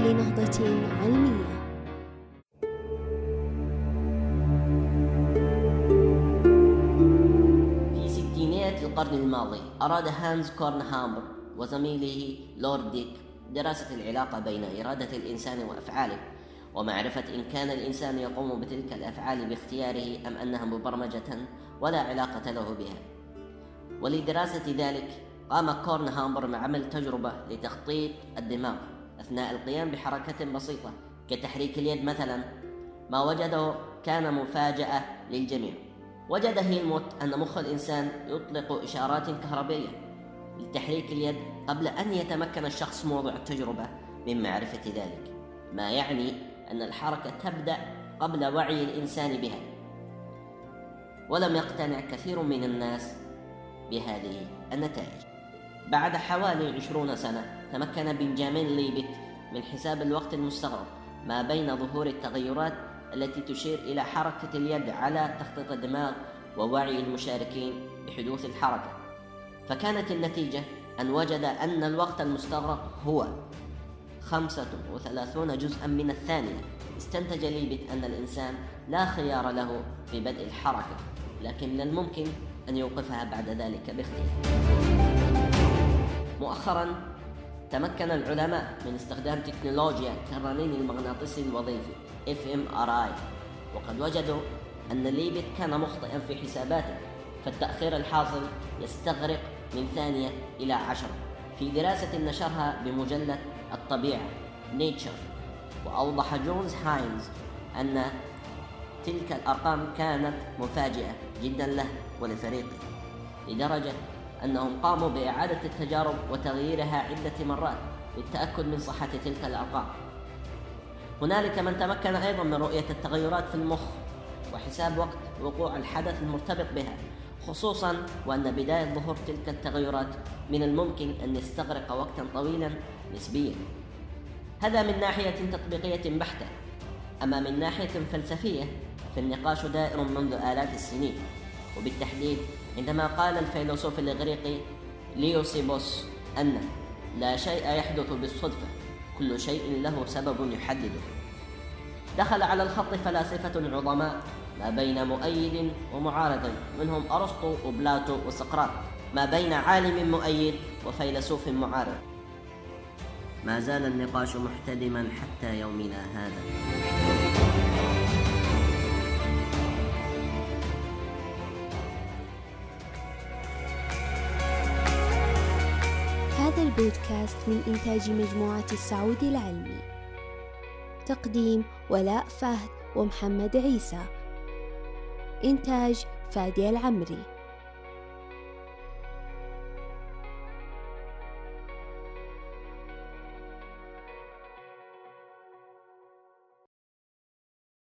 لنهضة علمية. في ستينيات القرن الماضي أراد هانز كورن هامبر وزميله لورد ديك دراسة العلاقة بين إرادة الإنسان وأفعاله ومعرفة إن كان الإنسان يقوم بتلك الأفعال باختياره أم أنها مبرمجة ولا علاقة له بها. ولدراسة ذلك قام كورن هامبر بعمل تجربة لتخطيط الدماغ أثناء القيام بحركة بسيطة كتحريك اليد مثلا. ما وجده كان مفاجأة للجميع. وجد هيلموت أن مخ الإنسان يطلق إشارات كهربية لتحريك اليد قبل أن يتمكن الشخص موضع التجربة من معرفة ذلك. ما يعني أن الحركة تبدأ قبل وعي الإنسان بها. ولم يقتنع كثير من الناس بهذه النتائج. بعد حوالي عشرون سنة تمكن بنجامين ليبت من حساب الوقت المستغرق ما بين ظهور التغيرات التي تشير إلى حركة اليد على تخطيط الدماغ ووعي المشاركين بحدوث الحركة. فكانت النتيجة أن وجد أن الوقت المستغرق هو خمسة وثلاثون جزءا من الثانية. استنتج ليبت أن الإنسان لا خيار له في بدء الحركة لكن من الممكن أن يوقفها بعد ذلك باختيار. مؤخرا تمكن العلماء من استخدام تكنولوجيا كالرنين المغناطيسي الوظيفي fMRI وقد وجدوا أن ليبت كان مخطئا في حساباته فالتأخير الحاصل يستغرق من ثانية إلى عشرة. في دراسة نشرها بمجلة الطبيعة Nature وأوضح جونز هاينز أن تلك الأرقام كانت مفاجئة جدا له ولفريقه لدرجة أنهم قاموا بإعادة التجارب وتغييرها عدة مرات للتأكد من صحة تلك الأرقام. هنالك من تمكن أيضا من رؤية التغيرات في المخ وحساب وقت وقوع الحدث المرتبط بها خصوصا وأن بداية ظهور تلك التغيرات من الممكن أن يستغرق وقتا طويلا نسبيا. هذا من ناحية تطبيقية بحتة أما من ناحية فلسفية فالنقاش دائر منذ آلاف السنين. وبالتحديد عندما قال الفيلسوف الإغريقي ليوسيبوس أن لا شيء يحدث بالصدفة كل شيء له سبب يحدده. دخل على الخط فلاسفة عظماء ما بين مؤيد ومعارض منهم أرسطو وبلاتو وسقراط ما بين عالم مؤيد وفيلسوف معارض. ما زال النقاش محتدما حتى يومنا هذا. هذا البودكاست من إنتاج مجموعة السعود العلمي. تقديم ولاء فهد ومحمد عيسى. إنتاج فادي العمري.